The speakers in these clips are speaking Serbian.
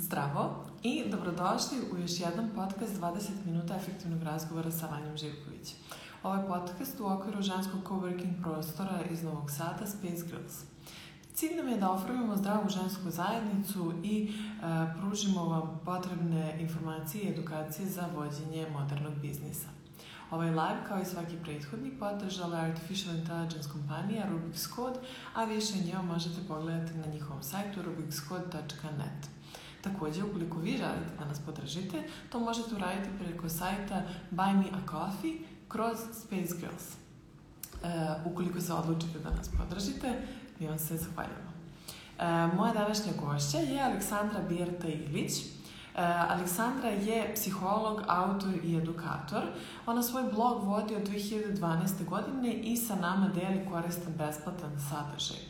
Zdravo i dobrodošli u još jedan podcast 20 minuta efektivnog razgovora sa Vanjom Živković. Ovaj podcast u okviru ženskog coworking prostora iz Novog Sada Space Girls. Cilj nam je da oformimo zdravu žensku zajednicu i e, pružimo vam potrebne informacije i edukacije za vođenje modernog biznisa. Ovaj live, kao i svaki prethodnik, podržala je Artificial Intelligence kompanija Rubik's Code, a više njeo možete pogledati na njihovom sajtu rubikscode.net. Takođe, ukoliko vi želite da nas podržite, to možete uraditi preko sajta Buy Me a Coffee kroz Space Girls. E, ukoliko se odlučite da nas podržite, mi vam se zahvaljamo. E, moja današnja gošća je Aleksandra Birta Ilić. E, Aleksandra je psiholog, autor i edukator. Ona svoj blog vodi od 2012. godine i sa nama deli koristan besplatan sadržaj.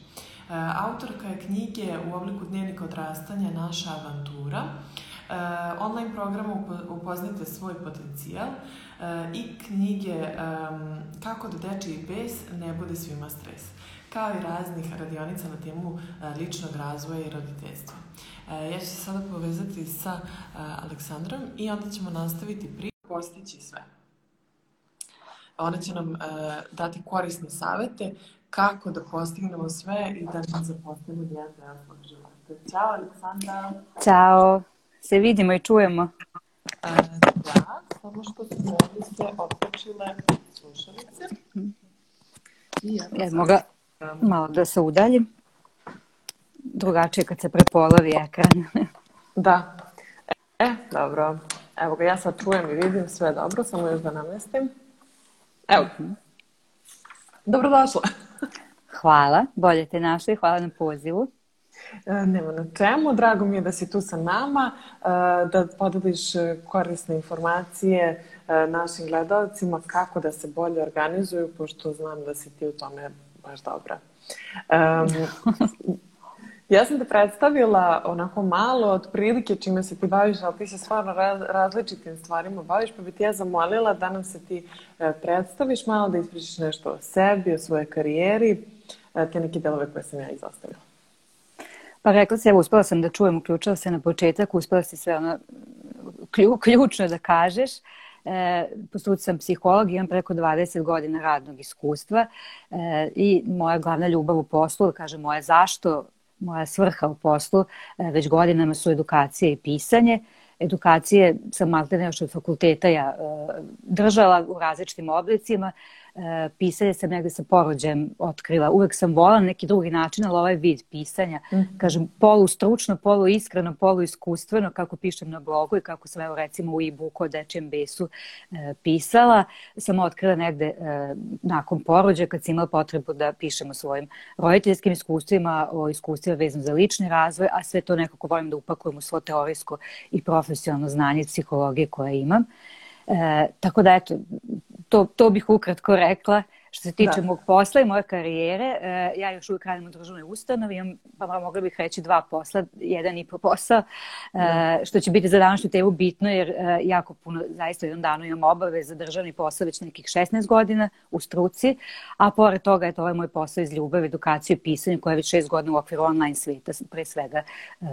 E, autorka je knjige u obliku dnevnika odrastanja Naša avantura. E, online programu upoznajte svoj potencijal e, i knjige Kako da dečiji bes ne bude svima stres kao i raznih radionica na temu ličnog razvoja i roditeljstva. Ja ću se sada povezati sa Aleksandrom i onda ćemo nastaviti pri postići sve. Ona će nam dati korisne savete kako da postignemo sve i da ne zapostavimo deo svog života. Ćao, Aleksandra. Ćao. Se vidimo i čujemo. A, da, samo što su ovdje sve otpočile slušalice. I ja, ja mogla malo da se udaljim. Drugačije kad se prepolovi ekran. da. E, dobro. Evo ga, ja sad čujem i vidim sve dobro, samo još da namestim. Evo. Dobrodošla. Hvala, bolje te našli, hvala na pozivu. E, nema na čemu, drago mi je da si tu sa nama, e, da podeliš korisne informacije e, našim gledalcima kako da se bolje organizuju, pošto znam da si ti u tome baš dobra. Um, ja sam te predstavila onako malo od prilike čime se ti baviš, ali ti se stvarno različitim stvarima baviš, pa bi ti ja zamolila da nam se ti predstaviš malo, da ispričaš nešto o sebi, o svojoj karijeri, te neke delove koje sam ja izostavila. Pa rekla se, evo, uspela sam da čujem, uključila se na početak, uspela si sve ono klju, ključno da kažeš. E, Postut sam psiholog, imam preko 20 godina radnog iskustva e, i moja glavna ljubav u poslu, da kažem moja zašto, moja svrha u poslu, e, već godinama su edukacije i pisanje. Edukacije sam maltene još od fakulteta ja e, držala u različitim oblicima, pisanje sam negde sa porođajem otkrila. Uvek sam volala neki drugi način, ali ovaj vid pisanja, mm -hmm. kažem, polu stručno, polu iskreno, polu iskustveno, kako pišem na blogu i kako sam, evo recimo u e-booku o Dečjem besu e, pisala, sam otkrila negde e, nakon porođaja kad sam imala potrebu da pišem o svojim roditeljskim iskustvima, o iskustvima vezano za lični razvoj, a sve to nekako volim da upakujem u svo teorijsko i profesionalno znanje psihologije koje imam. E, tako da, eto, to, to bih ukratko rekla. Što se tiče da. mog posla i moje karijere, e, ja još uvijek radim u državnoj ustanovi, imam, pa mogla bih reći dva posla, jedan i po posao, e, da. što će biti za današnju temu bitno, jer e, jako puno, zaista jednom danu imam obave za državni posao već nekih 16 godina u struci, a pored toga je to ovaj moj posao iz ljubave, edukaciju i pisanje, koje već 6 godina u okviru online sveta pre svega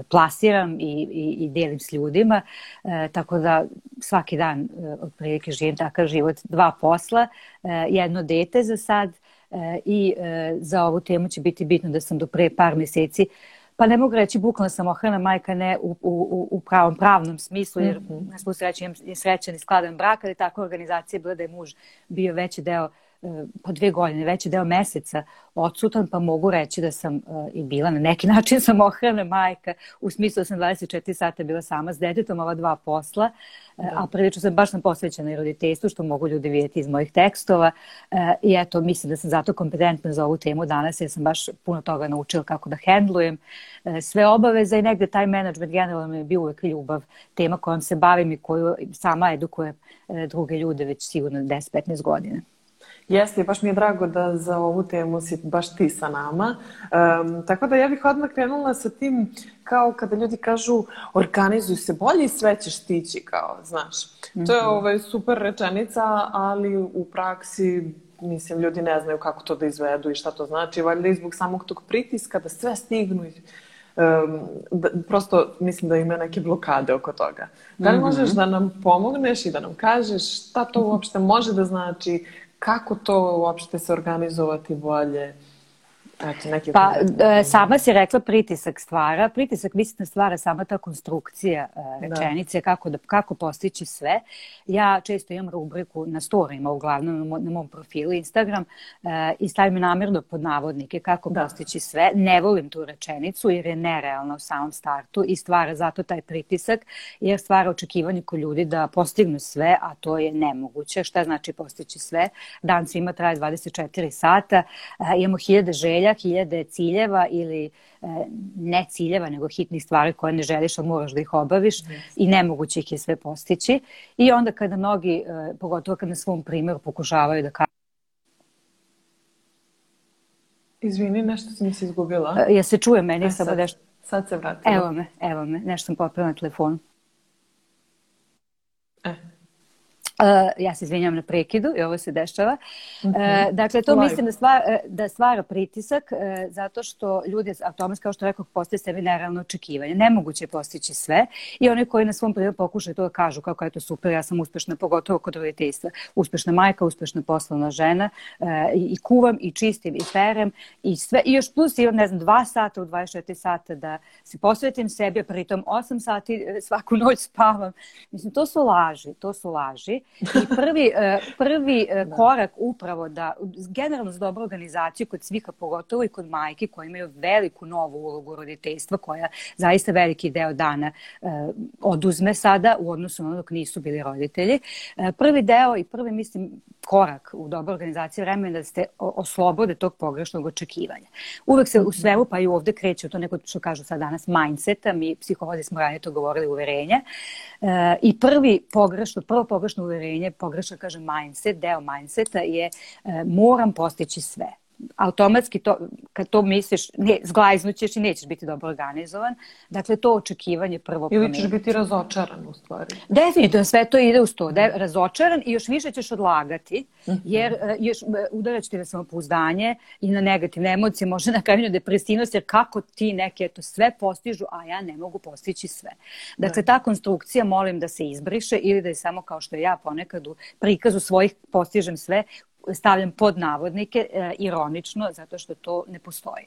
plasiram i, i, i delim s ljudima, tako da svaki dan otprilike živim takav život, dva posla, jedno dete za sad e, i e, za ovu temu će biti bitno da sam do pre par meseci pa ne mogu reći bukvalno sam ohrana majka ne u, u, u pravom pravnom smislu jer mm -hmm. na svu sreću imam srećan i skladan brak ali tako organizacija bila da je muž bio veći deo e, po dve godine, veći deo meseca odsutan, pa mogu reći da sam uh, i bila na neki način samohrana majka, u smislu da sam 24 sata bila sama s detetom, ova dva posla, uh, a prilično sam baš sam posvećena i roditeljstvu, što mogu ljudi vidjeti iz mojih tekstova. Uh, i eto, mislim da sam zato kompetentna za ovu temu danas, jer sam baš puno toga naučila kako da hendlujem. Uh, sve obaveze i negde taj management generalno mi je bio uvek ljubav, tema kojom se bavim i koju sama edukuje uh, druge ljude već sigurno 10-15 godina. Jeste, baš mi je drago da za ovu temu si baš ti sa nama. Um, tako da ja bih odmah krenula sa tim kao kada ljudi kažu organizuj se bolje i sve ćeš stići kao, znaš. Mm -hmm. To je mhm. ovaj, super rečenica, ali u praksi mislim, ljudi ne znaju kako to da izvedu i šta to znači. Valjda i zbog samog tog pritiska da sve stignu i um, da, prosto mislim da ima neke blokade oko toga. Da li možeš da nam pomogneš i da nam kažeš šta to uopšte može da znači, kako to uopšte se organizovati bolje? Neki pa, e, sama si rekla pritisak stvara. Pritisak mislim da stvara sama ta konstrukcija e, da. rečenice, da. kako, da, kako postići sve. Ja često imam rubriku na storijima, uglavnom na, na mom profilu Instagram e, i stavim namjerno pod navodnike kako da. postići sve. Ne volim tu rečenicu jer je nerealna u samom startu i stvara zato taj pritisak jer stvara očekivanje kod ljudi da postignu sve, a to je nemoguće. Šta znači postići sve? Dan svima traje 24 sata, e, imamo hiljade želja želja, hiljade ciljeva ili e, ne ciljeva, nego hitnih stvari koje ne želiš, ali moraš da ih obaviš yes. i nemoguće ih je sve postići. I onda kada mnogi, e, pogotovo kad na svom primjeru pokušavaju da kažu Izvini, nešto sam se izgubila. E, ja se čuje meni, e, samo nešto... Sad se vratila. Evo me, evo me, nešto sam popila na telefonu. Uh, ja se izvinjam na prekidu i ovo se dešava. Uh, dakle, to Live. mislim da, stva, e, da stvara pritisak uh, zato što ljudi automatski, kao što rekao, postoje sebi nerealno očekivanje. Nemoguće je postići sve i oni koji na svom primjeru pokušaju to da kažu kako je to super, ja sam uspešna, pogotovo kod roditeljstva. Uspešna majka, uspešna poslovna žena i, i kuvam i čistim i perem i sve. I još plus imam, ne znam, dva sata u 24 sata da se posvetim sebi, a pritom 8 sati svaku noć spavam. Mislim, to su laži, to su laži I prvi, e, prvi e, da. korak upravo da, generalno za dobru organizaciju kod svih, pogotovo i kod majke koje imaju veliku novu ulogu roditeljstva koja zaista veliki deo dana e, oduzme sada u odnosu na ono dok nisu bili roditelji. Prvi deo i prvi, mislim, korak u dobroj organizaciji vremena da ste oslobode tog pogrešnog očekivanja. Uvek se u svemu, pa i ovde kreće to neko što kažu sad danas mindseta, mi psiholozi smo ranije to govorili uverenje. E, I prvi pogrešno, prvo pogrešno uverenje, pogrešno kaže mindset, deo mindseta je e, moram postići sve automatski to, kad to misliš, ne, zglajznućeš i nećeš biti dobro organizovan. Dakle, to očekivanje prvo Ili ćeš biti razočaran u stvari. Definitivno, sve to ide uz to. Da je razočaran i još više ćeš odlagati, mhm. jer uh, još uh, udaraći ti na samopouzdanje i na negativne emocije, može na kraju depresivnost, jer kako ti neke to sve postižu, a ja ne mogu postići sve. Dakle, da. ta konstrukcija molim da se izbriše ili da je samo kao što ja ponekad u prikazu svojih postižem sve, stavljam pod navodnike e, ironično zato što to ne postoji.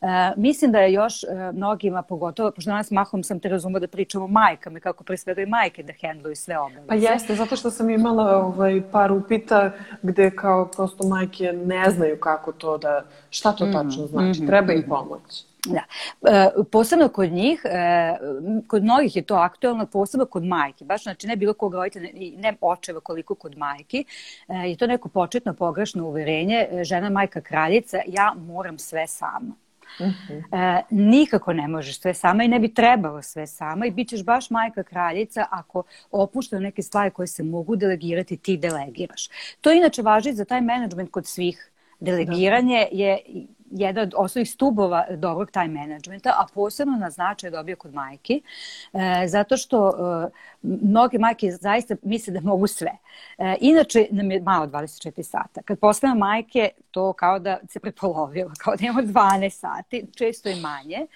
E, mislim da je još e, mnogima pogotovo, pošto danas mahom sam te razumela da pričamo o majkama kako pre svega i majke da hendluju sve obaveze. Pa jeste, zato što sam imala ovaj, par upita gde kao prosto majke ne znaju kako to da, šta to mm, tačno znači, treba im mhm. pomoći. Da. E, posebno kod njih, e, kod mnogih je to aktualno, posebno kod majke, baš znači ne bilo kog roditelja, ne očeva koliko kod majki, e, je to neko početno pogrešno uverenje, e, žena majka kraljica, ja moram sve sama. Uh mhm. -huh. e, nikako ne možeš sve sama i ne bi trebalo sve sama i bit ćeš baš majka kraljica ako opušta neke stvari koje se mogu delegirati, ti delegiraš. To inače važi za taj menadžment kod svih. Delegiranje da. je jedan od osnovnih stubova dobrog time managementa, a posebno na značaj dobio kod majki, e, zato što e, mnoge majke zaista misle da mogu sve. E, inače nam je malo 24 sata. Kad postavimo majke, to kao da se prepolovilo, kao da imamo 12 sati, često i manje. E,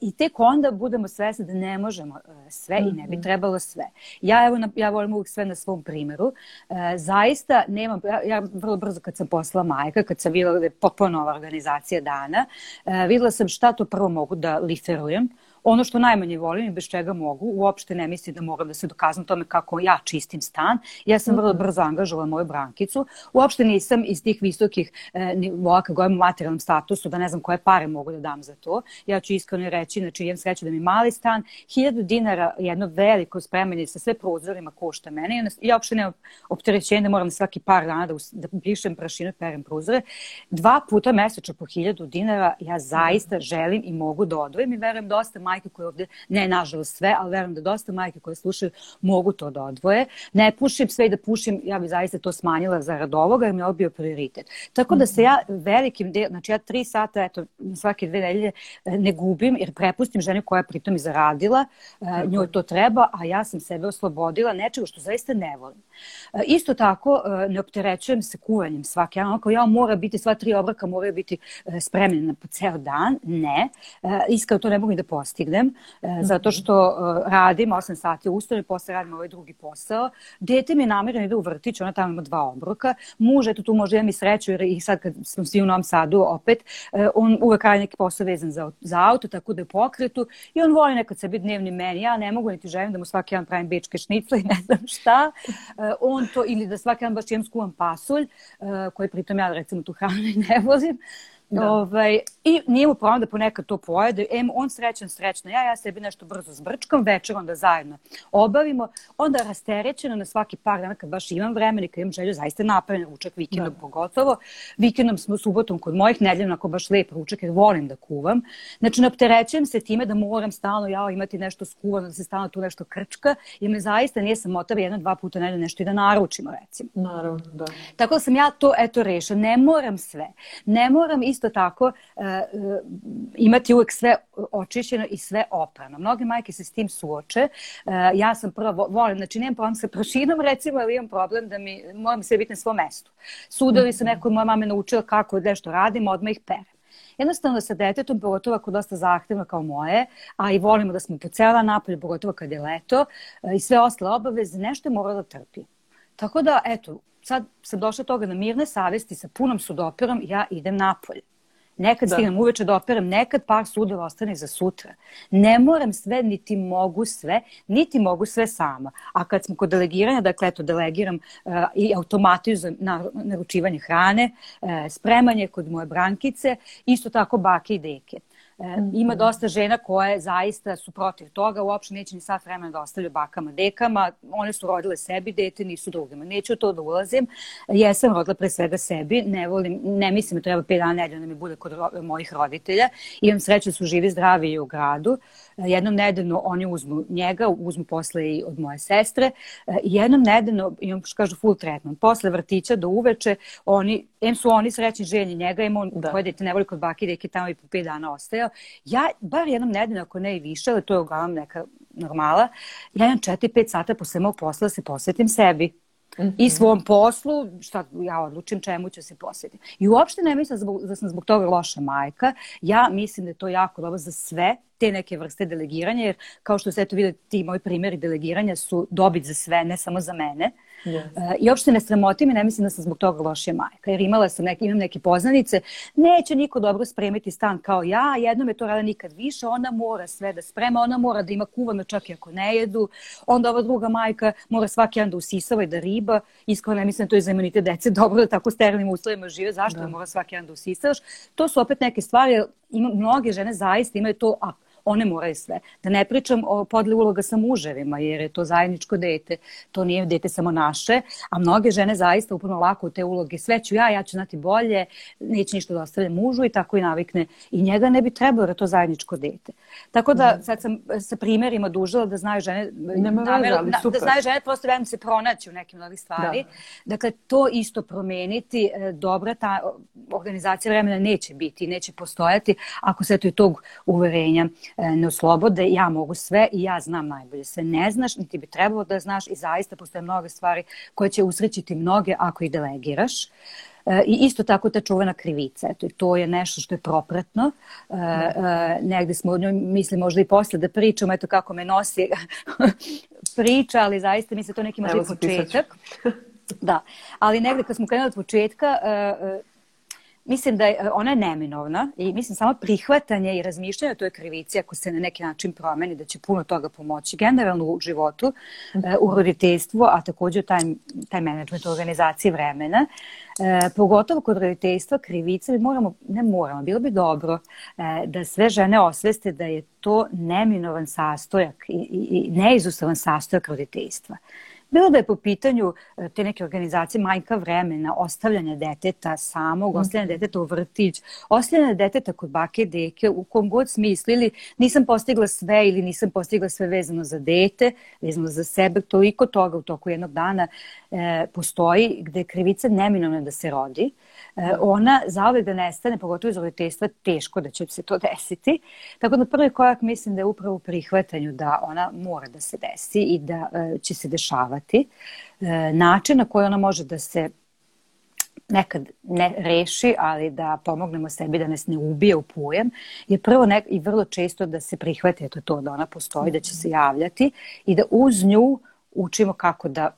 I tek onda budemo svesni da ne možemo e, sve i ne bi mhm. trebalo sve. Ja, evo, ja volim uvijek sve na svom primjeru. E, zaista nemam, ja, ja vrlo brzo kad sam poslala majka, kad sam videla da je potpuno nova organizacija dana, videla sam šta to prvo mogu da liferujem, Ono što najmanje volim i bez čega mogu, uopšte ne mislim da moram da se dokazam tome kako ja čistim stan. Ja sam vrlo mhm. brzo angažovala moju brankicu. Uopšte nisam iz tih visokih e, nivoa kad govorim o materijalnom statusu, da ne znam koje pare mogu da dam za to. Ja ću iskreno reći, znači imam sreću da mi mali stan, hiljadu dinara jedno veliko spremanje sa sve prozorima košta mene. I ja uopšte nemam opterećenje da moram svaki par dana da, da pišem prašinu i perem prozore. Dva puta mesečno po hiljadu dinara ja zaista želim i mogu da odvojim i verujem dosta majke koje ovde, ne nažalost sve, ali verujem da dosta majke koje slušaju mogu to da odvoje. Ne pušim sve i da pušim, ja bi zaista to smanjila zarad ovoga jer mi je ovo bio prioritet. Tako da se ja velikim del, znači ja tri sata, eto, svake dve nedelje e, ne gubim jer prepustim ženi koja pritom i zaradila, e, njoj to treba, a ja sam sebe oslobodila nečega što zaista ne volim. E, isto tako, ne opterećujem se kuvanjem svake, ja, ako ja mora biti, sva tri obraka moraju biti spremljena po ceo dan, ne. Iskreno to ne mogu da postignem, zato što radim 8 sati ustane, posle radim ovaj drugi posao. Dete mi je namerno ide u vrtić, ona tamo ima dva obroka. Muž, eto tu možda imam i sreću, jer i sad kad smo svi u Novom Sadu opet, on uvek radi neki posao vezan za, za auto, tako da je pokretu i on voli nekad sebi dnevni meni. Ja ne mogu niti želim da mu svaki dan pravim bečke šnicle i ne znam šta. On to, ili da svaki dan baš imam skuvan pasulj, koji pritom ja recimo tu hranu i ne vozim. Da. Ovaj, I nije mu problem da ponekad to pojede. Em, on srećan, srećna. Ja, ja sebi nešto brzo zbrčkam, večer onda zajedno obavimo. Onda rasterećeno na svaki par dana kad baš imam vremena i kad imam želju, zaista napravim ručak vikendom da. pogotovo. Vikendom smo subotom kod mojih nedeljama ako baš lep ručak jer volim da kuvam. Znači, napterećujem se time da moram stalno ja imati nešto skuvano, da se stalno tu nešto krčka jer me zaista nije samotava jedna, dva puta nedelje nešto i da naručimo recimo. Naravno, da. Tako da sam ja to eto rešila. Ne moram sve. Ne moram isto tako uh, uh, imati uvek sve očišćeno i sve oprano. Mnoge majke se s tim suoče. Uh, ja sam prvo volim, znači nemam problem sa prašinom recimo, ali imam problem da mi, moram sve biti na svom mestu. Sudovi su neko moja mama naučila kako nešto radim, odmah ih perem jednostavno sa detetom, pogotovo ako dosta zahtevno kao moje, a i volimo da smo po cela napolje, pogotovo kad je leto i sve ostale obaveze, nešto je moralo da trpi. Tako da, eto, sad sam došla toga na mirne savesti sa punom sudoperom, ja idem napolje. Nekad da. stignem uveče da operam, nekad par sudova ostane za sutra. Ne moram sve, niti mogu sve, niti mogu sve sama. A kad smo kod delegiranja, dakle, eto, delegiram uh, i automatizujem naručivanje hrane, uh, spremanje kod moje brankice, isto tako bake i deke. Ima dosta žena koje zaista su protiv toga, uopšte neće ni sat vremena da ostavljaju bakama, dekama, one su rodile sebi dete, nisu drugima. Neću to da ulazim, jesam rodila pre svega sebi, ne volim, ne mislim da treba 5 dana nedelja da mi bude kod mojih roditelja, imam sreće da su živi, zdravi i u gradu, jednom nedeljno oni uzmu njega, uzmu posle i od moje sestre, jednom nedeljno imam, što kažu, full treatment, posle vrtića do uveče, oni, em su oni srećni željni njega, im on, da. koje dete ne voli kod baki, deke tamo i po 5 dana ostaje, Ja, bar jednom nedeljno, ako ne i više, ali to je uglavnom neka normala, ja imam 4-5 sata posle mog posla da se posvetim sebi. Mm -hmm. i svom poslu, šta ja odlučim čemu ću se posvetiti. I uopšte ne mislim da, sam zbog toga loša majka. Ja mislim da je to jako dobro za sve te neke vrste delegiranja, jer kao što se eto vidite, ti moji primjeri delegiranja su dobit za sve, ne samo za mene. Uh, Yes. Uh, I uopšte ne sramotim i ne mislim da sam zbog toga lošija majka. Jer imala sam neke, imam neke poznanice, neće niko dobro spremiti stan kao ja, jednom je to rada nikad više, ona mora sve da sprema, ona mora da ima kuvano čak i ako ne jedu, onda ova druga majka mora svaki dan da usisava i da riba, iskreno ne mislim da to je za imunitet dece dobro da tako sterilnim uslovima žive, zašto da. mora svaki dan da usisavaš. To su opet neke stvari, ima, mnoge žene zaista imaju to, a one moraju sve. Da ne pričam o podli uloga sa muževima, jer je to zajedničko dete, to nije dete samo naše, a mnoge žene zaista upravo lako u te uloge, sve ću ja, ja ću znati bolje, neće ništa da ostavlja mužu i tako i navikne. I njega ne bi trebalo da to zajedničko dete. Tako da mhm. sad sam sa primjerima dužila da znaju žene, Nema namer, veze, da, da znaju žene prosto velim se pronaći u nekim novih stvari. Da. Dakle, to isto promeniti, e, dobra ta organizacija vremena neće biti, neće postojati ako se to i tog uverenja ne oslobode, ja mogu sve i ja znam najbolje. Sve ne znaš, niti bi trebalo da znaš i zaista postoje mnoge stvari koje će usrećiti mnoge ako ih delegiraš. E, I isto tako ta čuvena krivica. Eto, to je nešto što je propratno. E, e, negde smo o njoj misli možda i posle da pričamo, eto kako me nosi priča, ali zaista mi se to neki možda i početak. da, ali negde kad smo krenuli od početka, e, mislim da je, ona je neminovna i mislim samo prihvatanje i razmišljanje o toj krivici ako se na neki način promeni da će puno toga pomoći generalno u životu, -hmm. u roditeljstvu, a takođe taj, taj management organizacije vremena. E, pogotovo kod roditeljstva krivice bi moramo, ne moramo, bilo bi dobro e, da sve žene osveste da je to neminovan sastojak i, i, i neizustavan sastojak roditeljstva. Bilo da je po pitanju e, te neke organizacije majka vremena, ostavljanja deteta samog, mm. ostavljanja deteta u vrtić, ostavljanja deteta kod bake i deke, u kom god smislu, ili nisam postigla sve ili nisam postigla sve vezano za dete, vezano za sebe, toliko toga u toku jednog dana e, postoji gde krivica neminovna da se rodi. E, ona zaovek da nestane, pogotovo iz roditeljstva, teško da će se to desiti. Tako da prvi korak mislim da je upravo u prihvatanju da ona mora da se desi i da e, će se dešavati. E, način na koji ona može da se nekad ne reši, ali da pomognemo sebi da nas ne ubije u pujem, je prvo nek i vrlo često da se prihvati eto to da ona postoji, da će se javljati i da uz nju učimo kako da Da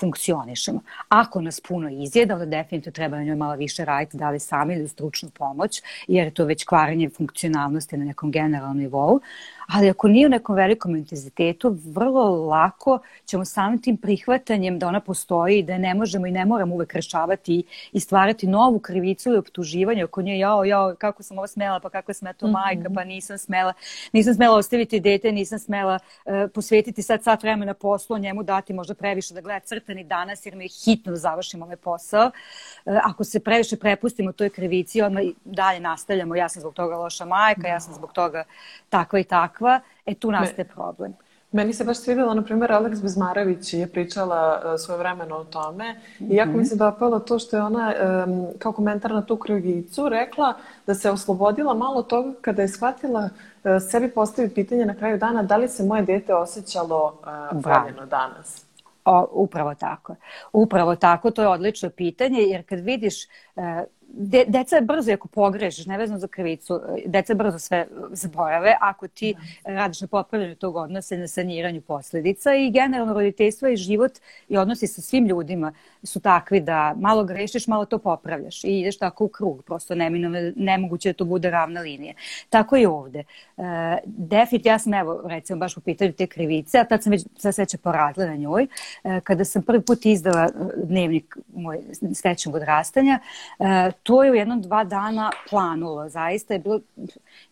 funkcionišemo. Ako nas puno izjeda, onda definitivno treba na njoj malo više raditi, da li sami ili stručnu pomoć, jer je to već kvarenje funkcionalnosti na nekom generalnom nivou. Ali ako nije u nekom velikom intenzitetu, vrlo lako ćemo samim tim prihvatanjem da ona postoji, da ne možemo i ne moramo uvek rešavati i stvarati novu krivicu ili optuživanje oko nje, jao, jao, kako sam ovo smela, pa kako je smela to majka, pa nisam smela, nisam smela ostaviti dete, nisam smela uh, posvetiti sad sat vremena poslu, njemu dati možda previše da gleda crtani danas, jer mi je hitno da završimo ovaj posao. Uh, ako se previše prepustimo toj krivici, onda dalje nastavljamo, ja sam zbog toga loša majka, ja sam zbog toga takva i takva, e tu nastaje problem. Meni se baš svidjela, na primjer, Aleks Bezmarević je pričala uh, svoje vremeno o tome mm -hmm. i jako mi se dopalo to što je ona um, kao komentar na tu krivicu rekla da se oslobodila malo toga kada je shvatila uh, sebi postaviti pitanje na kraju dana da li se moje dete osjećalo uh, voljeno danas. O, upravo tako. Upravo tako, to je odlično pitanje, jer kad vidiš uh, de, deca brzo, ako pogrešiš, nevezno za krivicu, deca brzo sve zaborave ako ti da. radiš na popravljanju tog odnosa i na saniranju posledica i generalno roditeljstvo i život i odnosi sa svim ljudima su takvi da malo grešiš, malo to popravljaš i ideš tako u krug, prosto neminovno, nemoguće da to bude ravna linija. Tako i ovde. E, definitivno, ja sam evo, recimo, baš u pitanju te krivice, a tad sam već sve sveće poradila na njoj, e, kada sam prvi put izdala dnevnik moj srećnog odrastanja, e, to je u jednom dva dana planulo. Zaista je bilo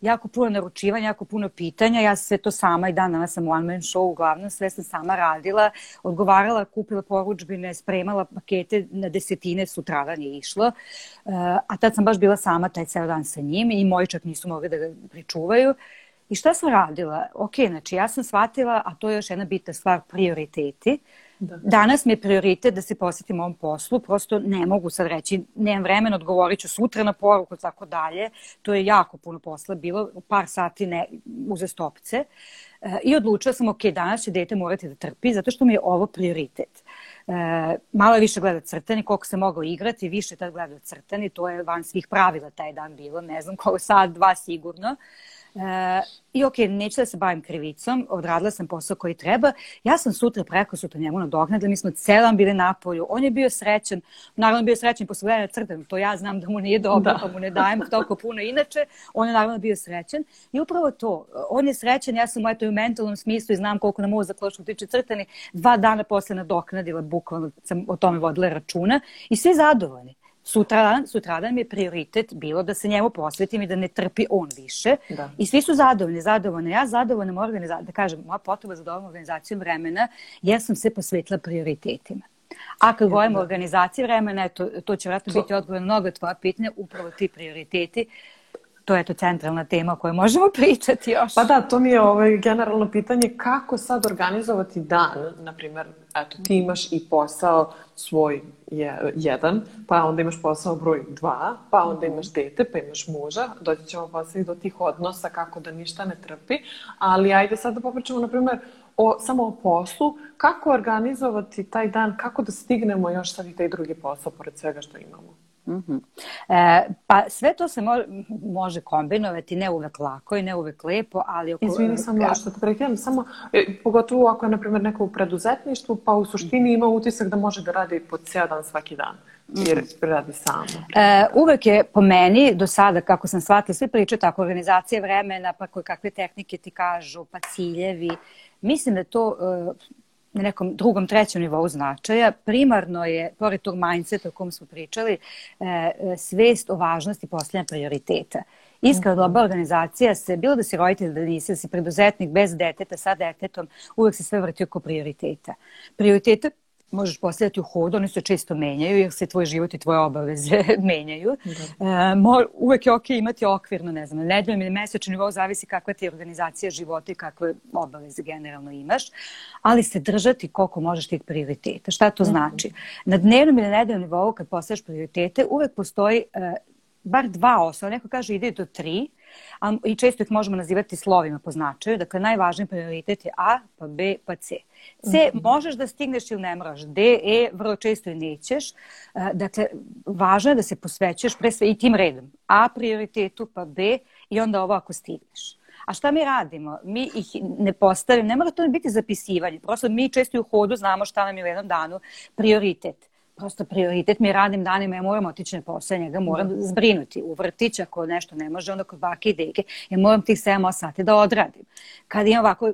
jako puno naručivanja, jako puno pitanja. Ja sve to sama i dan danas sam one man show, uglavnom sve sam sama radila, odgovarala, kupila poručbine, spremala pakete na desetine sutradan je išlo. Uh, a tad sam baš bila sama taj ceo dan sa njim i moji čak nisu mogli da ga pričuvaju. I šta sam radila? Ok, znači ja sam shvatila, a to je još jedna bitna stvar, prioriteti. Uh, Da. Danas mi je prioritet da se posvetim ovom poslu, prosto ne mogu sad reći, nemam vremena, odgovorit ću sutra na poruku, tako dalje. To je jako puno posla bilo, par sati ne, uze stopce. E, I odlučila sam, ok, danas će dete morati da trpi, zato što mi je ovo prioritet. E, malo je više gleda crtani, koliko se mogao igrati, više tad gleda crtani, to je van svih pravila taj dan bilo, ne znam koliko sad, dva sigurno. E, E, I ok, neću da se bavim krivicom, odradila sam posao koji treba. Ja sam sutra, preko sutra njemu nadoknadila, mi smo celan bili na polju. On je bio srećan, naravno bio srećan posle gledanja crtana, to ja znam da mu nije dobro, da. pa mu ne dajem toliko puno inače. On je naravno bio srećan. I upravo to, on je srećan, ja sam u eto u mentalnom smislu i znam koliko nam ovo za klošku tiče crtani. Dva dana posle nadoknadila, bukvalno sam o tome vodila računa i svi zadovoljni. Sutradan, sutradan mi je prioritet bilo da se njemu posvetim i da ne trpi on više. Da. I svi su zadovoljni, zadovoljni. Ja zadovoljna organizacija, da kažem, moja potreba za dobrom organizacijom vremena, ja sam se posvetila prioritetima. A kad govorimo o organizaciji vremena, to, to će vratno biti odgovor na mnogo tvoja pitanja, upravo ti prioriteti to je to centralna tema o kojoj možemo pričati još. Pa da, to mi je ovaj generalno pitanje kako sad organizovati dan, na primjer, eto, ti imaš i posao svoj je, jedan, pa onda imaš posao broj dva, pa onda imaš dete, pa imaš muža, doći ćemo posle i do tih odnosa kako da ništa ne trpi, ali ajde sad da popričamo, na primjer, o, samo o poslu, kako organizovati taj dan, kako da stignemo još sad i taj drugi posao pored svega što imamo. Mm -hmm. e, pa sve to se mo može kombinovati, ne uvek lako i ne uvek lepo, ali... Oko... Izvini samo što te prekidam, samo, e, pogotovo ako je, na primjer, neko u preduzetništvu, pa u suštini ima utisak da može da radi po cijel dan svaki dan jer mm -hmm. radi samo. E, uvek je po meni, do sada, kako sam shvatila, svi pričaju tako, organizacije vremena, pa koje kakve tehnike ti kažu, pa ciljevi. Mislim da to e, na nekom drugom, trećem nivou značaja. Primarno je, pored tog mindseta o kom smo pričali, e, e, svest o važnosti posljednja prioriteta. Iskreno dobra organizacija se, bilo da si roditelj, da nisi, da si preduzetnik bez deteta, sa detetom, uvek se sve vrti oko prioriteta. Prioritete možeš postavljati u hodu, oni se često menjaju jer se tvoj život i tvoje obaveze menjaju. Da. E, mo, uvek je ok imati okvirno, ne znam, nedeljom ili mesečno nivou zavisi kakva ti je organizacija života i kakve obaveze generalno imaš, ali se držati koliko možeš tih prioriteta. Šta to mm -hmm. znači? Na dnevnom ili nedeljnom nivou kad postavljaš prioritete uvek postoji e, bar dva osnova, neko kaže ide do tri, a, i često ih možemo nazivati slovima po značaju, dakle najvažniji prioritet je A, pa B, pa C. C mm -hmm. možeš da stigneš ili ne moraš, D, E vrlo često i nećeš, e, dakle važno je da se posvećuješ pre sve i tim redom, A prioritetu, pa B i onda ovo ako stigneš. A šta mi radimo? Mi ih ne postavimo, ne mora to biti zapisivanje, prosto mi često u hodu znamo šta nam je u jednom danu prioritet prosto prioritet mi radim danima, ja moram otići na posao, njega moram da. zbrinuti u vrtić, ako nešto ne može, onda kod bake i deke, ja moram tih 7 sati da odradim. Kad imam ovako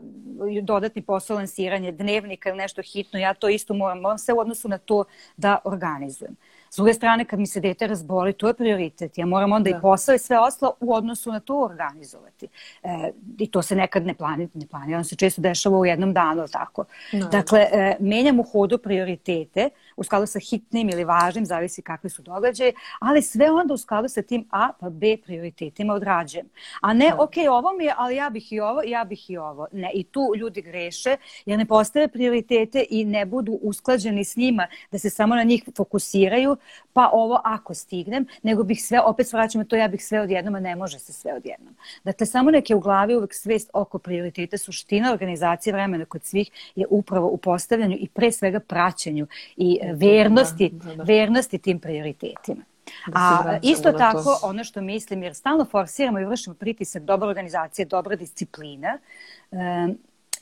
dodatni posao lansiranje dnevnika ili nešto hitno, ja to isto moram, moram se u odnosu na to da organizujem. S druge strane, kad mi se dete razboli, to je prioritet. Ja moram onda da. i posao i sve ostalo u odnosu na to organizovati. E, I to se nekad ne planira, ne planira, on se često dešava u jednom danu, tako. No. Dakle, e, menjam u hodu prioritete u skladu sa hitnim ili važnim, zavisi kakvi su događaje, ali sve onda u skladu sa tim A pa B prioritetima odrađujem. A ne, no. ok, ovo mi je, ali ja bih i ovo, ja bih i ovo. Ne, i tu ljudi greše jer ne postave prioritete i ne budu usklađeni s njima, da se samo na njih fokusiraju, pa ovo ako stignem, nego bih sve, opet svraćamo to, ja bih sve odjednom, a ne može se sve odjednom. Dakle, samo neke u glavi uvek svest oko prioriteta, suština organizacije vremena kod svih je upravo u postavljanju i pre svega praćenju i e, vernosti, da, da, da. vernosti tim prioritetima. Da A isto tako, to... ono što mislim, jer stalno forsiramo i vršimo pritisak dobra organizacija, dobra disciplina,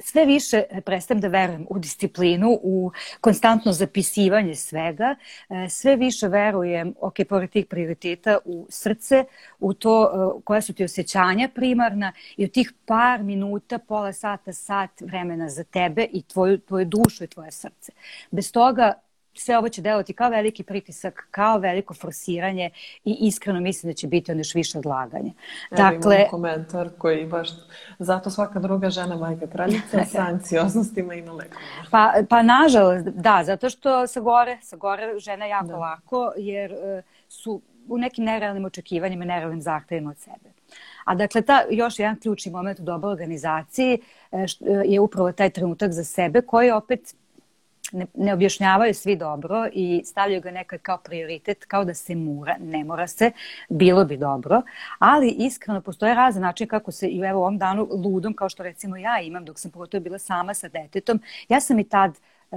sve više prestajem da verujem u disciplinu, u konstantno zapisivanje svega, e, sve više verujem, ok, pored tih prioriteta, u srce, u to e, koja su ti osjećanja primarna i u tih par minuta, pola sata, sat vremena za tebe i tvoju, tvoju dušu i tvoje srce. Bez toga sve ovo će delovati kao veliki pritisak, kao veliko forsiranje i iskreno mislim da će biti onda još više odlaganje. Evo dakle, imamo komentar koji baš, zato svaka druga žena majka kraljica sa anksioznostima i na lekovima. Pa, pa nažalost, da, zato što sa gore, sa gore žena jako da. lako, jer uh, su u nekim nerealnim očekivanjima, nerealnim zahtevima od sebe. A dakle, ta, još jedan ključni moment u dobroj organizaciji e, je upravo taj trenutak za sebe koji opet ne, ne objašnjavaju svi dobro i stavljaju ga nekad kao prioritet, kao da se mora, ne mora se, bilo bi dobro, ali iskreno postoje razne načine kako se i u evo ovom danu ludom, kao što recimo ja imam dok sam pogotovo bila sama sa detetom, ja sam i tad e,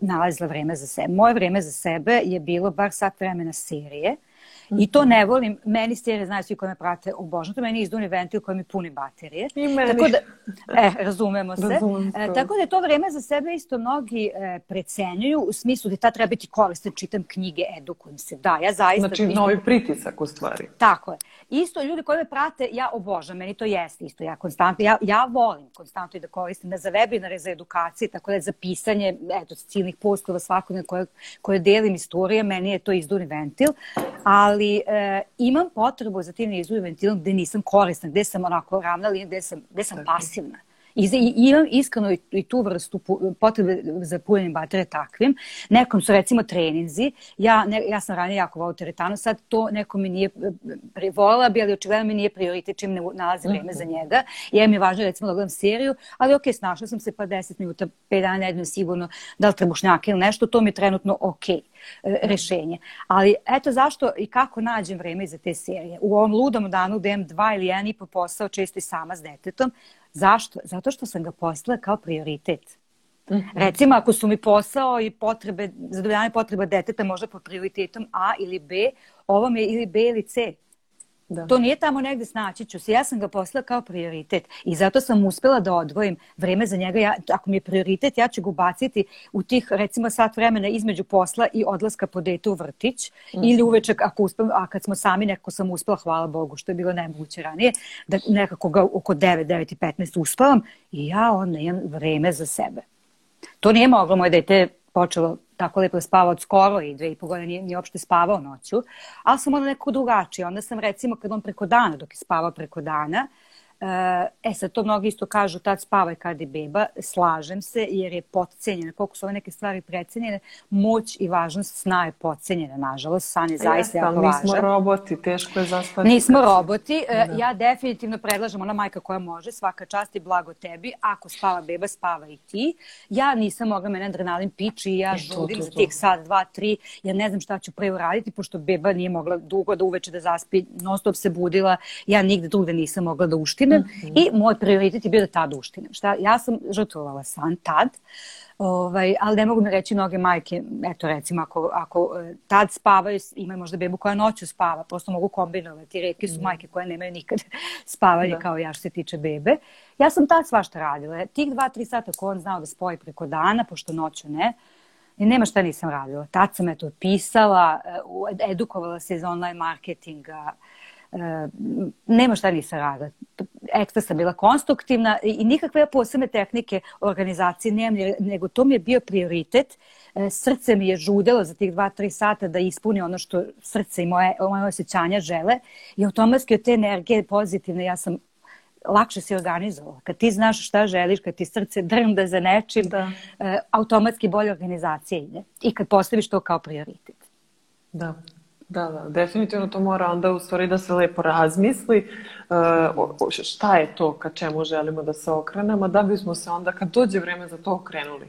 nalazila vreme za sebe. Moje vreme za sebe je bilo bar sat vremena serije, I to ne volim, meni serije znaju svi koji me prate, obožno to meni izduni ventil koji mi puni baterije. I meni. Tako da, e, razumemo se. Razumem e, tako da je to vreme za sebe isto mnogi e, precenjuju u smislu da ta treba biti koristan, čitam knjige, edukujem se. Da, ja zaista... Znači, isto, novi pritisak u stvari. Tako je. Isto ljudi koji me prate, ja obožam, meni to jeste isto. Ja konstantno, ja, ja volim konstantno i da koristim, da za webinare, za edukacije, tako da za pisanje, eto, ciljnih postova svakodne koje, koje delim istorije, meni je to izduni ventil, ali ali e, imam potrebu za tim izvojim ventilom gde nisam korisna, gde sam onako ravna linija, gde sam, gde sam pasivna. I, I imam iskreno i, i tu vrstu potrebe za punjenjem baterije takvim. Nekom su recimo treninzi. Ja, ne, ja sam ranije jako volao teretanu, sad to neko mi nije, volila bi, ali očigledno mi nije prioritet čim ne nalazi vreme za njega. Jer mi je važno recimo da gledam seriju, ali ok, snašla sam se pa 10 minuta, 5 dana nedeljno sigurno, da li trebušnjaka ili nešto, to mi je trenutno ok e, rešenje. Ali eto zašto i kako nađem vreme za te serije. U ovom ludom danu gde imam dva ili jedan i po posao, često i sama s detetom, Zašto? Zato što sam ga postala kao prioritet. Mm -hmm. Recimo, ako su mi posao i potrebe, zadovoljanje potreba deteta možda po prioritetom A ili B, ovo mi je ili B ili C. Da. To nije tamo negde snaći ću se. Ja sam ga poslala kao prioritet i zato sam uspela da odvojim vreme za njega. Ja, ako mi je prioritet, ja ću ga ubaciti u tih recimo sat vremena između posla i odlaska po dete u vrtić mm. ili uveče ako uspem, a kad smo sami nekako sam uspela, hvala Bogu, što je bilo nemoguće ranije, da nekako ga oko 9, 9 i 15 uspavam i ja onda imam vreme za sebe. To nije moglo, moje dete počelo tako lepo spavao od skoro i dve i po godine nije, nije uopšte spavao noću, ali sam onda neko drugačije. Onda sam recimo kad on preko dana, dok je spavao preko dana, E sad, to mnogi isto kažu, tad spavaj kad je beba, slažem se, jer je potcenjena. Koliko su ove neke stvari precenjene, moć i važnost sna je potcenjena, nažalost. San je zaista jako važan. Nismo roboti, teško je zaspati. Nismo roboti. Da. Ja definitivno predlažem, ona majka koja može, svaka čast i blago tebi, ako spava beba, spava i ti. Ja nisam mogla, mene adrenalin piči i ja e, žudim za tih sad, dva, tri, ja ne znam šta ću pre uraditi, pošto beba nije mogla dugo da uveče da zaspi, non stop se budila, ja nigde drugde nisam mogla da uštim uštinem mm -hmm. i moj prioritet je bio da tad uštinem. Šta, ja sam žrtvovala san tad, Ovaj, ali ne mogu mi reći mnoge majke, eto recimo ako, ako e, tad spavaju, imaju možda bebu koja noću spava, prosto mogu kombinovati, reke su mm. majke koje nemaju nikad spavanje da. kao ja što se tiče bebe. Ja sam tad svašta radila, tih dva, tri sata ko on znao da spoji preko dana, pošto noću ne, I nema šta nisam radila. Tad sam eto pisala, e, edukovala se iz online marketinga, E, nema šta nisam radila. Ekstra sam bila konstruktivna i nikakve posebne tehnike organizacije nemam, nego to mi je bio prioritet. E, srce mi je žudelo za tih dva, tri sata da ispuni ono što srce i moje, moje osjećanja žele i automatski od te energije pozitivne ja sam lakše si organizovala. Kad ti znaš šta želiš, kad ti srce drnda za nečim, da. E, automatski bolje organizacija ide. I kad postaviš to kao prioritet. Da, Da, da, definitivno to mora onda u stvari da se lepo razmisli uh, šta je to ka čemu želimo da se okrenemo, da bismo se onda kad dođe vreme za to okrenuli.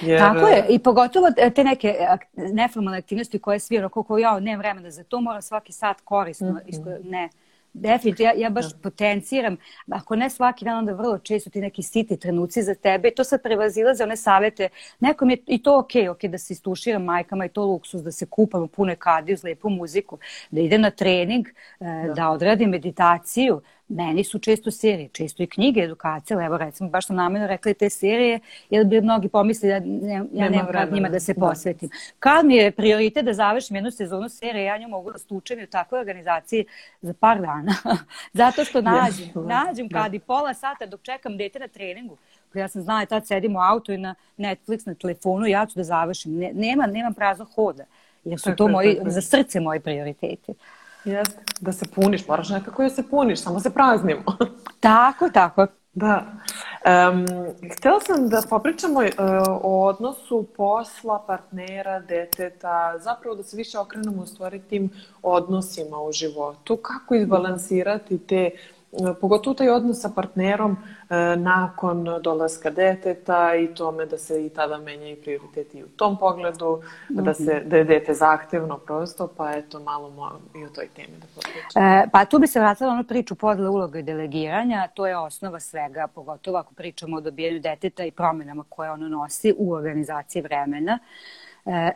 Jer... Tako je, i pogotovo te neke neformalne aktivnosti koje svi, koliko ja nemam vremena za to, moram svaki sat korisno, mm -hmm. ne, Definitivno, ja, ja baš da. potenciram, ako ne svaki dan, onda vrlo često ti neki siti trenuci za tebe to sad prevazilaze one savete. Nekom je i to okej, okay, okej okay, da se istuširam majkama i to luksus, da se kupam u pune kadi uz lepu muziku, da idem na trening, da, da odradim meditaciju, meni su često serije, često i knjige, edukacije, evo recimo, baš sam namjerno rekla te serije, jer bi mnogi pomislili da ne, ja nemam kad njima da se da. posvetim. Da. Kad mi je prioritet da završim jednu sezonu serije, ja nju mogu da stučem i u takvoj organizaciji za par dana. Zato što nađem, yes, nađem da. kad i pola sata dok čekam dete na treningu, ja sam znala, tad sedim u auto i na Netflix, na telefonu, ja ću da završim. Ne, nema, nemam prazno hoda, jer su to moji, za srce moji prioriteti. Jeste, da se puniš, moraš nekako da se puniš, samo se praznimo. tako, tako. Da. Um, htjela sam da popričamo uh, o odnosu posla, partnera, deteta, zapravo da se više okrenemo u stvari tim odnosima u životu. Kako izbalansirati te pogotovo taj odnos sa partnerom e, nakon dolaska deteta i tome da se i tada menja i prioriteti u tom pogledu, da, se, da je dete zahtevno prosto, pa eto malo i o toj temi da popričam. E, pa tu bi se vratila ono priču podle uloga i delegiranja, to je osnova svega, pogotovo ako pričamo o dobijanju deteta i promenama koje ono nosi u organizaciji vremena. E,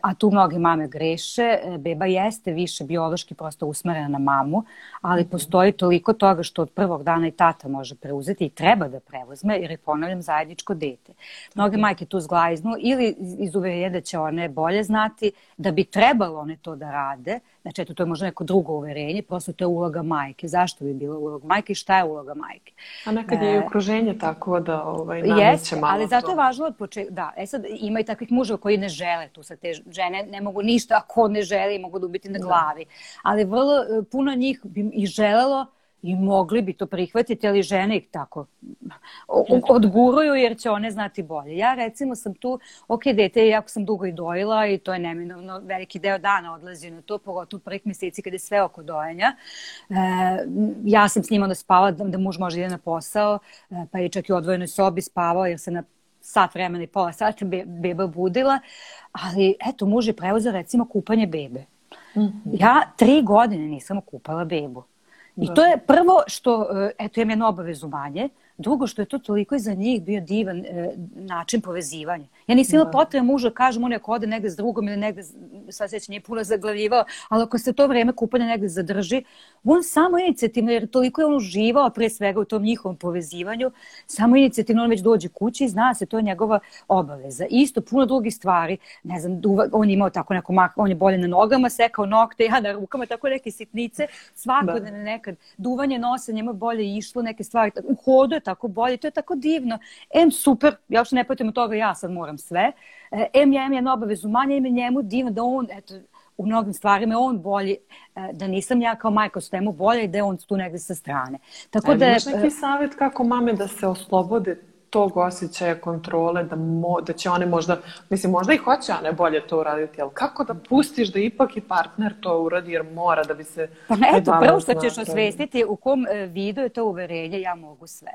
a tu mnoge mame greše. E, beba jeste više biološki prosto usmerena na mamu, ali -hmm. postoji toliko toga što od prvog dana i tata može preuzeti i treba da preuzme, jer je ponavljam zajedničko dete. Mnoge majke tu zglajznu ili iz uverenja da će one bolje znati, da bi trebalo one to da rade, Znači, eto, to je možda neko drugo uverenje, prosto to je uloga majke. Zašto bi bila uloga majke i šta je uloga majke? A nekad je i e, okruženje tako da ovaj, nameće malo ali zato to. je važno od početka, da, e sad ima i takvih muževa koji ne žele tu sa te žene, ne mogu ništa ako ne žele i mogu da ubiti na da. glavi. Da. Ali vrlo e, puno njih bi i želelo i mogli bi to prihvatiti, ali žene ih tako odguruju jer će one znati bolje. Ja recimo sam tu, ok, dete, jako sam dugo i dojila i to je neminovno, veliki deo dana odlazi na to, pogotovo prvih meseci kada je sve oko dojenja. E, ja sam s njima da spava, da, da muž može ide na posao, e, pa je čak i u odvojenoj sobi spavao jer se na sat vremena i pola sata be, beba budila, ali eto, muž je preuzeo recimo kupanje bebe. Mm -hmm. Ja tri godine nisam okupala bebu. I to je prvo što, e, eto, imam jednu obavezu manje, drugo što je to toliko i za njih bio divan e, način povezivanja. Ja nisam imala da. potrebe muža, kažem, on ako ode negde s drugom ili negde sad se nije puno zaglavljivao, ali ako se to vreme kupanja negde zadrži, on samo inicijativno, jer toliko je on uživao pre svega u tom njihovom povezivanju, samo inicijativno on već dođe kući i zna se, to je njegova obaveza. Isto puno drugih stvari, ne znam, on je imao tako neko on je bolje na nogama, sekao nokte, ja na rukama, tako neke sitnice, svakodnevne da. nekad, duvanje nosa, njemu bolje išlo, neke stvari, u hodu je tako bolje, to je tako divno. Em, super, ja što ne potim od toga, ja sad moram sve. E, em, ja imam jednu obavezu manje, im je njemu divno da on, eto, u mnogim stvarima je on bolji, e, da nisam ja kao majka s temu bolja i da je on tu negde sa strane. Tako e, da, imaš neki savjet kako mame da se oslobode tog osjećaja kontrole, da, mo, da će one možda, mislim, možda i hoće one bolje to uraditi, ali kako da pustiš da ipak i partner to uradi, jer mora da bi se... Pa eto, prvo što ćeš osvestiti u kom vidu je to uverenje, ja mogu sve.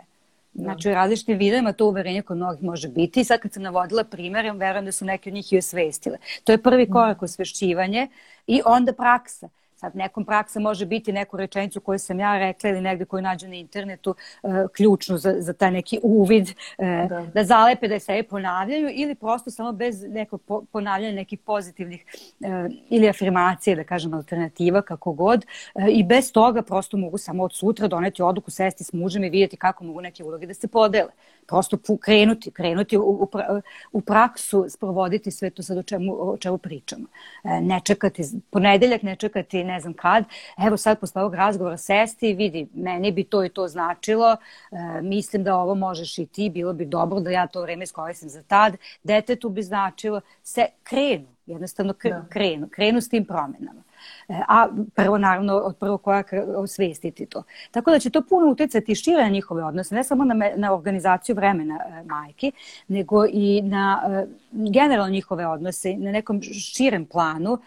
Da. Znači, u različitim videima to uverenje kod mnogih može biti. I sad kad sam navodila primjer, verujem da su neke od njih i osvestile. To je prvi korak osvešćivanje i onda praksa. Sad nekom praksa može biti neku rečenicu koju sam ja rekla ili negde koju nađu na internetu uh, ključnu za, za taj neki uvid, uh, da. da zalepe da je sve ponavljaju ili prosto samo bez nekog po, ponavljanja nekih pozitivnih uh, ili afirmacije, da kažem alternativa, kako god. Uh, I bez toga prosto mogu samo od sutra doneti odluku, sesti s mužem i vidjeti kako mogu neke uloge da se podele. Prosto krenuti, krenuti u, u, u praksu, sprovoditi sve to sad o čemu, o čemu pričamo. Uh, ne čekati, ponedeljak ne čekati ne znam kad, evo sad posle ovog razgovora sesti i vidi, meni bi to i to značilo, e, mislim da ovo možeš i ti, bilo bi dobro da ja to vreme iskoristim za tad, detetu bi značilo, se krenu, jednostavno da. krenu, krenu s tim promenama. E, a prvo naravno od prvog koraka osvestiti to. Tako da će to puno uticati šire na njihove odnose, ne samo na, me, na organizaciju vremena e, majke, nego i na e, generalno njihove odnose, na nekom širem planu,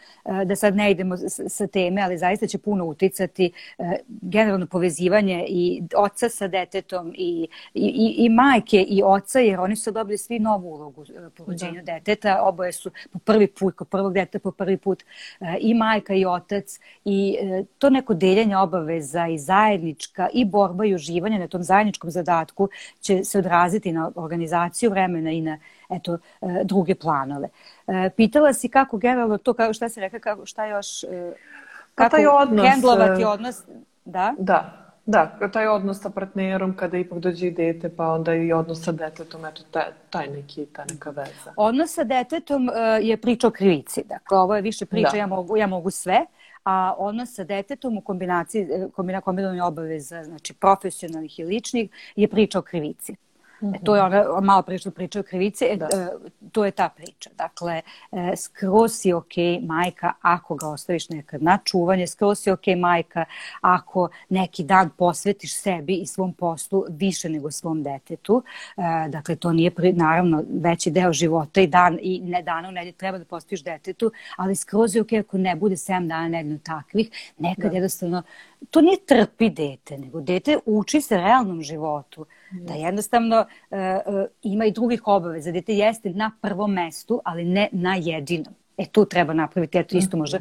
da sad ne idemo sa teme, ali zaista će puno uticati generalno povezivanje i oca sa detetom i, i, i majke i oca, jer oni su dobili svi novu ulogu po rođenju da. deteta, oboje su po prvi put, kod prvog deteta po prvi put i majka i otac i e, to neko deljenje obaveza i zajednička i borba i uživanje na tom zajedničkom zadatku će se odraziti na organizaciju vremena i na eto, e, druge planove. E, pitala si kako generalno to, kao šta se rekla, kako, šta još, pa kako taj odnos, hendlovati odnos, da? Da, Da, taj odnos sa partnerom kada ipak dođe i dete, pa onda i odnos sa detetom, eto, taj, taj neki, ta neka veza. Odnos sa detetom uh, je priča o krivici. Dakle, ovo je više priča, da. ja, mogu, ja mogu sve, a odnos sa detetom u kombinaciji, e, kombina, kombinovanju obaveza, znači profesionalnih i ličnih, je priča o krivici. E, to je ona malo pre što priča o krivici, e, da. e, to je ta priča. Dakle, e, skroz si ok majka ako ga ostaviš nekad na čuvanje, skroz si ok majka ako neki dan posvetiš sebi i svom poslu više nego svom detetu. E, dakle, to nije pri, naravno veći deo života i dan i ne dana u nedelju treba da postaviš detetu, ali skroz je ok ako ne bude 7 dana nedeljno takvih, nekad da. jednostavno to nije trpi dete, nego dete uči se realnom životu. Da jednostavno uh, uh, ima i drugih obaveza. Dete jeste na prvom mestu, ali ne na jedinom. E tu treba napraviti, eto isto možda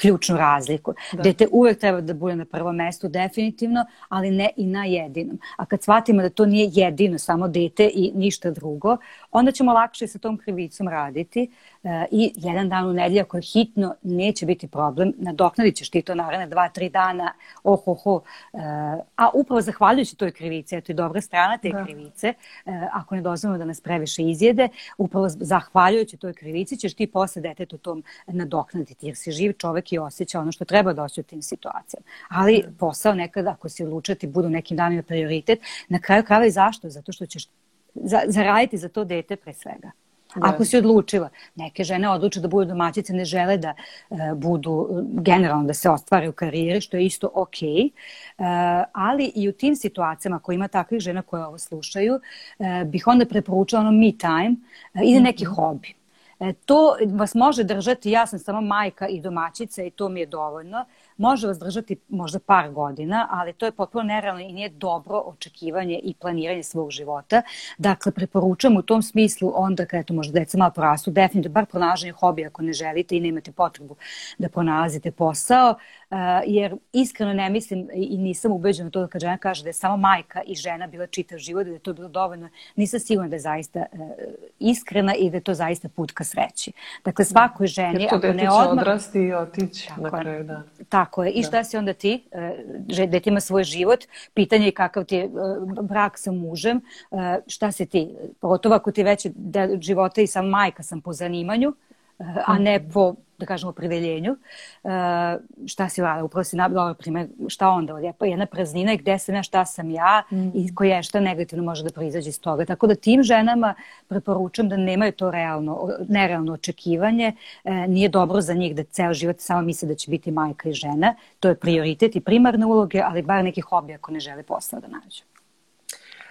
ključnu razliku. Da. Dete uvek treba da bude na prvom mestu, definitivno, ali ne i na jedinom. A kad shvatimo da to nije jedino, samo dete i ništa drugo, onda ćemo lakše sa tom krivicom raditi e, i jedan dan u nedelju ako je hitno neće biti problem, nadoknadit ćeš ti to naravno dva, tri dana, ohoho, e, a upravo zahvaljujući toj krivici, eto i dobra strana te da. krivice, e, ako ne dozvolimo da nas previše izjede, upravo zahvaljujući toj krivici ćeš ti posle detetu tom nadoknaditi, jer si živ čovek i osjeća ono što treba da osjeća u tim situacijama. Ali da. posao nekada, ako si odlučati, budu nekim danima prioritet, na kraju krava i zašto? Zato što ćeš za, zaraditi za to dete pre svega. Da. Ako si odlučila, neke žene odluče da budu domaćice, ne žele da uh, budu generalno da se ostvare u karijeri, što je isto ok, uh, ali i u tim situacijama ako ima takvih žena koje ovo slušaju, uh, bih onda preporučala ono me time uh, ili neki mm -hmm. hobi. E, to vas može držati, ja sam samo majka i domaćica i to mi je dovoljno može vas držati možda par godina, ali to je potpuno nerealno i nije dobro očekivanje i planiranje svog života. Dakle, preporučam u tom smislu onda kada to možda deca malo porastu, definitivno bar pronalaženje hobija ako ne želite i nemate potrebu da pronalazite posao, Uh, jer iskreno ne mislim i nisam ubeđena to da kad žena kaže da je samo majka i žena bila čitav život da je to bilo dovoljno, nisam sigurna da je zaista uh, iskrena i da je to zaista put ka sreći. Dakle, svakoj ženi, ako ne odmah... odrasti i otići tako na kraju, da. Tako je. I da. šta si onda ti? Dete ima svoj život, pitanje je kakav ti je uh, brak sa mužem, uh, šta si ti? Pogotovo ako ti već da života i sam majka sam po zanimanju, a ne po da kažemo, opredeljenju. Uh, šta si uradila? Upravo si nabila primjer, šta onda? Lijepa jedna praznina i gde sam ja, šta sam ja mm. i koje je šta negativno može da proizađe iz toga. Tako da tim ženama preporučujem da nemaju to realno, nerealno očekivanje. Uh, nije dobro za njih da ceo život samo misle da će biti majka i žena. To je prioritet i primarne uloge, ali bar neki hobi ako ne žele posla da nađu.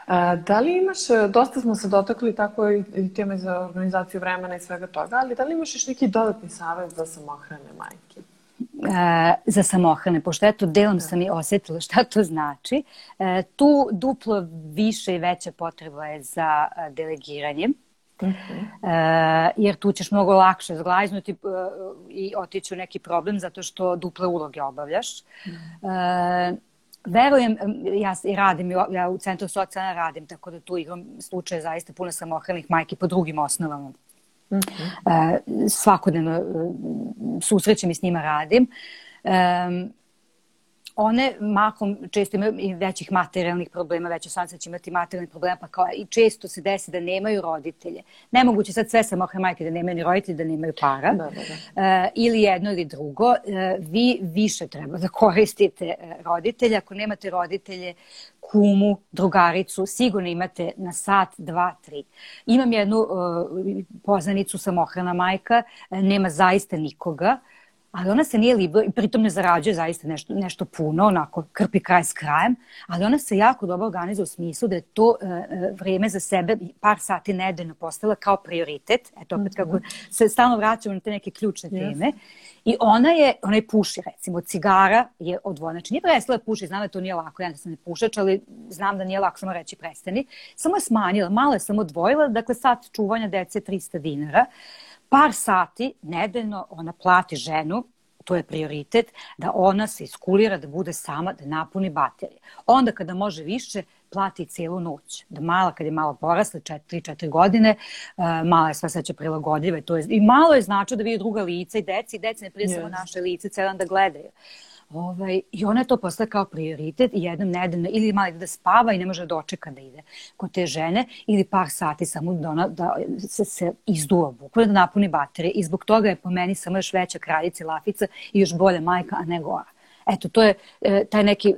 A, da li imaš, e, dosta smo se dotakli tako i, teme za organizaciju vremena i svega toga, ali da li imaš još neki dodatni savjet za samohrane majke? E, za samohrane, pošto eto delom da. sam i osetila šta to znači. E, tu duplo više i veća potreba je za e, delegiranje. Uh mhm. -huh. e, jer tu ćeš mnogo lakše zglajznuti e, i otići u neki problem zato što duple uloge obavljaš. Uh -huh. e, verujem, ja i radim, ja u Centru socijalna radim, tako da tu igram slučaje zaista puno samohranih majki po drugim osnovama. Mm -hmm. e, svakodnevno e, susrećem i s njima radim. E, one mahom često imaju i većih materijalnih problema, veće šanse da će imati materijalnih problema, pa kao i često se desi da nemaju roditelje. Nemoguće sad sve samohrane majke da nemaju ni roditelje, da nemaju para. Da, da, da. E, ili jedno ili drugo. E, vi više treba da koristite e, roditelje. Ako nemate roditelje, kumu, drugaricu, sigurno imate na sat, dva, tri. Imam jednu uh, poznanicu samohrana majka, nema zaista nikoga, ali ona se nije libo, pritom ne zarađuje zaista nešto, nešto puno, onako krpi kraj s krajem, ali ona se jako dobro organizuje u smislu da je to e, e vreme za sebe par sati nedeljno postala kao prioritet, eto opet kako mhm. se stalno vraćamo na te neke ključne teme, yes. i ona je, ona je puši recimo, cigara je odvojena, znači nije prestala da puši, znam da to nije lako, ja da sam ne pušač, ali znam da nije lako samo reći prestani, samo je smanjila, malo je samo odvojila, dakle sat čuvanja dece 300 dinara, par sati nedeljno ona plati ženu to je prioritet, da ona se iskulira, da bude sama, da napuni baterije. Onda kada može više, plati cijelu noć. Da mala, kad je malo porasla, 3-4 godine, uh, mala je sva sveća prilagodljiva to je, i malo je značio da vidi druga lica i deci, i deci ne prije yes. samo naše lice, celan da gledaju. Ovaj, I ona je to posle kao prioritet i jednom nedeljno ili malo da spava i ne može da dočeka da ide kod te žene ili par sati samo da, ona, da se, se izduva bukvalno da napuni baterije i zbog toga je po meni samo još veća kraljica i lafica i još bolja majka, a ne gora. Eto, to je e, taj neki e,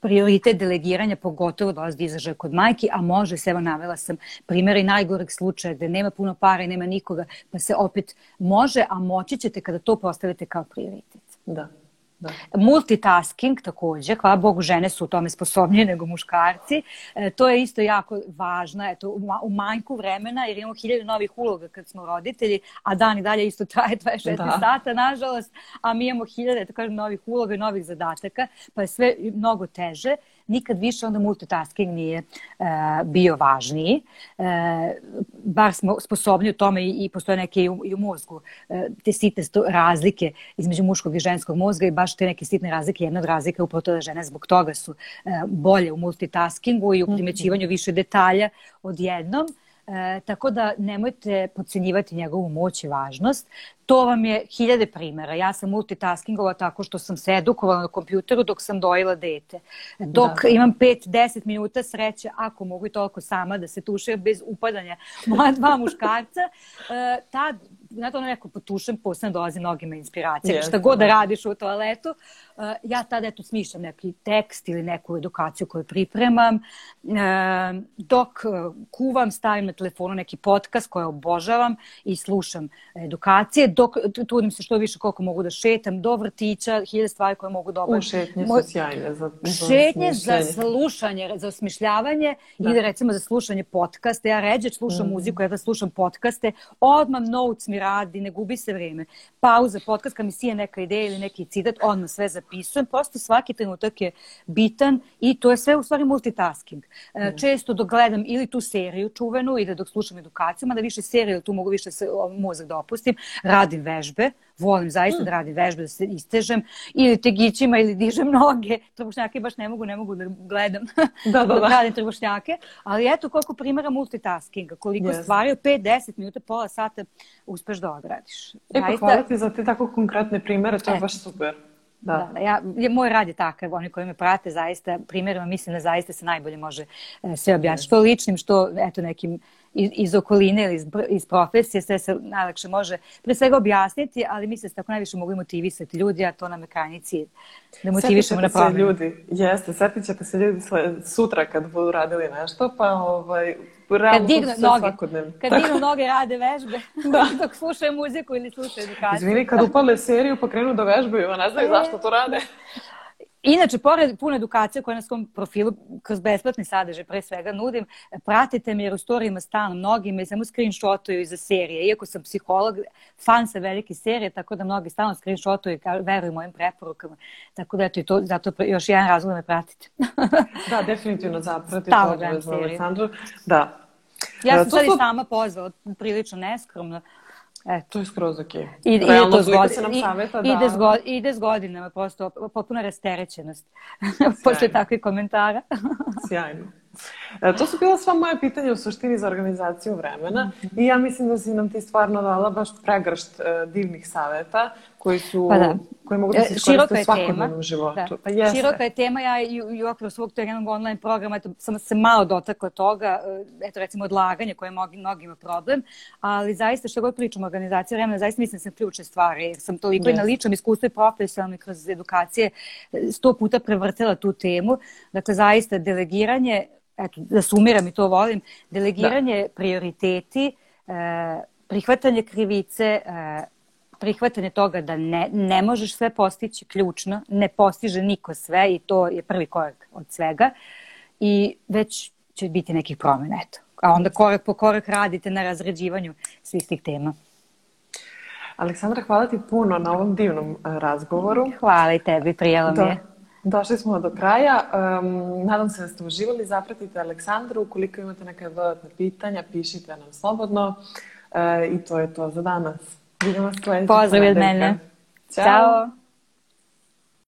prioritet delegiranja, pogotovo da izražaja kod majki, a može se, evo navela sam primjera i najgoreg slučaja gde nema puno para i nema nikoga, pa se opet može, a moći ćete kada to postavite kao prioritet. Da. Da. Multitasking takođe, hvala Bogu žene su u tome sposobnije nego muškarci. E, to je isto jako važno eto, u, u manjku vremena jer imamo hiljade novih uloga kad smo roditelji, a dan i dalje isto traje 24 da. sata, nažalost, a mi imamo hiljade, tako kažem, novih uloga i novih zadataka, pa je sve mnogo teže nikad više onda multitasking nije uh, bio važniji. Uh, bar smo sposobni u tome i, i postoje neke i u, i u mozgu uh, te sitne razlike između muškog i ženskog mozga i baš te neke sitne razlike, jedna od razlika je upravo to da žene zbog toga su uh, bolje u multitaskingu i u primećivanju više detalja odjednom. E, tako da nemojte podcenjivati njegovu moć i važnost. To vam je hiljade primjera. Ja sam multitaskingova tako što sam se edukovala na kompjuteru dok sam dojila dete. Dok da. imam 5-10 minuta sreće, ako mogu i toliko sama da se tuše bez upadanja moja dva muškarca, e, tad znate ono neko potušem, posebno dolazi mnogima inspiracija. Yes, Šta god da radiš u toaletu, uh, ja tada eto smišljam neki tekst ili neku edukaciju koju pripremam. Uh, dok uh, kuvam, stavim na telefonu neki podcast koji obožavam i slušam edukacije. Dok trudim se što više koliko mogu da šetam, do vrtića, hiljade stvari koje mogu da obavim. U šetnje su sjajne za, za Šetnje za slušanje, za osmišljavanje da. ili recimo za slušanje podcasta. Ja ređe slušam mm. muziku, ja da slušam podcaste. Odmah notes mi radi, ne gubi se vreme. Pauza, podcast, kad mi sije neka ideja ili neki citat, odmah sve zapisujem. Prosto svaki trenutak je bitan i to je sve u stvari multitasking. Mm. Često dok gledam ili tu seriju čuvenu ili dok slušam edukaciju, mada više serije, tu mogu više se, mozak da opustim, radim vežbe, volim zaista mm. da radim vežbe, da se istežem, ili tegićima, ili dižem noge. Trbušnjake baš ne mogu, ne mogu da gledam da, da, da. radim trbušnjake. Ali eto koliko primjera multitaskinga, koliko yes. stvari u 5-10 minuta, pola sata uspeš da odradiš. E, pa hvala ti za te tako konkretne primere, to je baš super. Da. da, da ja, moj rad je takav, oni koji me prate zaista, primjerima mislim da zaista se najbolje može e, sve objasniti. Što ličnim, što eto nekim iz, iz okoline ili iz, iz profesije, sve se najlakše može pre svega objasniti, ali mi se tako najviše mogu motivisati ljudi, a to nam je krajnji cilj. Da motivišemo na promenu. ljudi, jeste, setit ćete se ljudi sutra kad budu radili nešto, pa ovaj, kad dignu noge, kad dignu noge rade vežbe, da. dok slušaju muziku ili slušaju edukaciju. Izvini, kad upale seriju pa krenu da vežbaju, a ne znaju e, zašto to rade. Inače, pored pune edukacije koje na svom profilu kroz besplatni sadržaj pre svega nudim, pratite me jer u storijima stalno mnogi me samo screenshotuju iza serije. Iako sam psiholog, fan sa velike serije, tako da mnogi stalno screenshotuju i veruju mojim preporukama. Tako da eto i to, zato još jedan razlog da me pratite. da, definitivno zapratite obavezno Aleksandru. Da. Ja sam sad i sama pozvala, prilično neskromno. Eto. To je skroz ok. I, Realno, i, to zgod, se nam saveta da... Ide, zgod, ide s godinama, prosto potpuna rasterećenost. Posle takvih komentara. Sjajno. E, to su bila sva moje pitanja u suštini za organizaciju vremena mm -hmm. i ja mislim da si nam ti stvarno dala baš pregršt e, divnih saveta koji su pa da. koji mogu da se e, iskoriste u svakodnevnom životu. Da. Pa jeste. Široka je tema, ja i, i u okviru svog tog jednog online programa eto, sam se malo dotakla toga, e, eto recimo odlaganje koje mnogi, mnogima problem, ali zaista što god pričam o organizaciji vremena, zaista mislim da sam ključne stvari, jer sam toliko yes. i na ličnom iskustvu i profesionalno i kroz edukacije sto puta prevrtela tu temu. Dakle, zaista delegiranje eto, da sumiram i to volim, delegiranje da. prioriteti, e, prihvatanje krivice, e, prihvatanje toga da ne, ne možeš sve postići, ključno, ne postiže niko sve i to je prvi korak od svega i već će biti nekih promjena, eto. A onda korak po korak radite na razređivanju svih tih tema. Aleksandra, hvala ti puno na ovom divnom e, razgovoru. Hvala i tebi, prijelo mi je. Došli smo do kraja. Um, nadam se da ste uživali. Zapratite Aleksandru. Ukoliko imate neke dodatne pitanja, pišite nam slobodno. Uh, I to je to za danas. Vidimo se sledećeg Pozdrav od mene. Ćao. Ćao.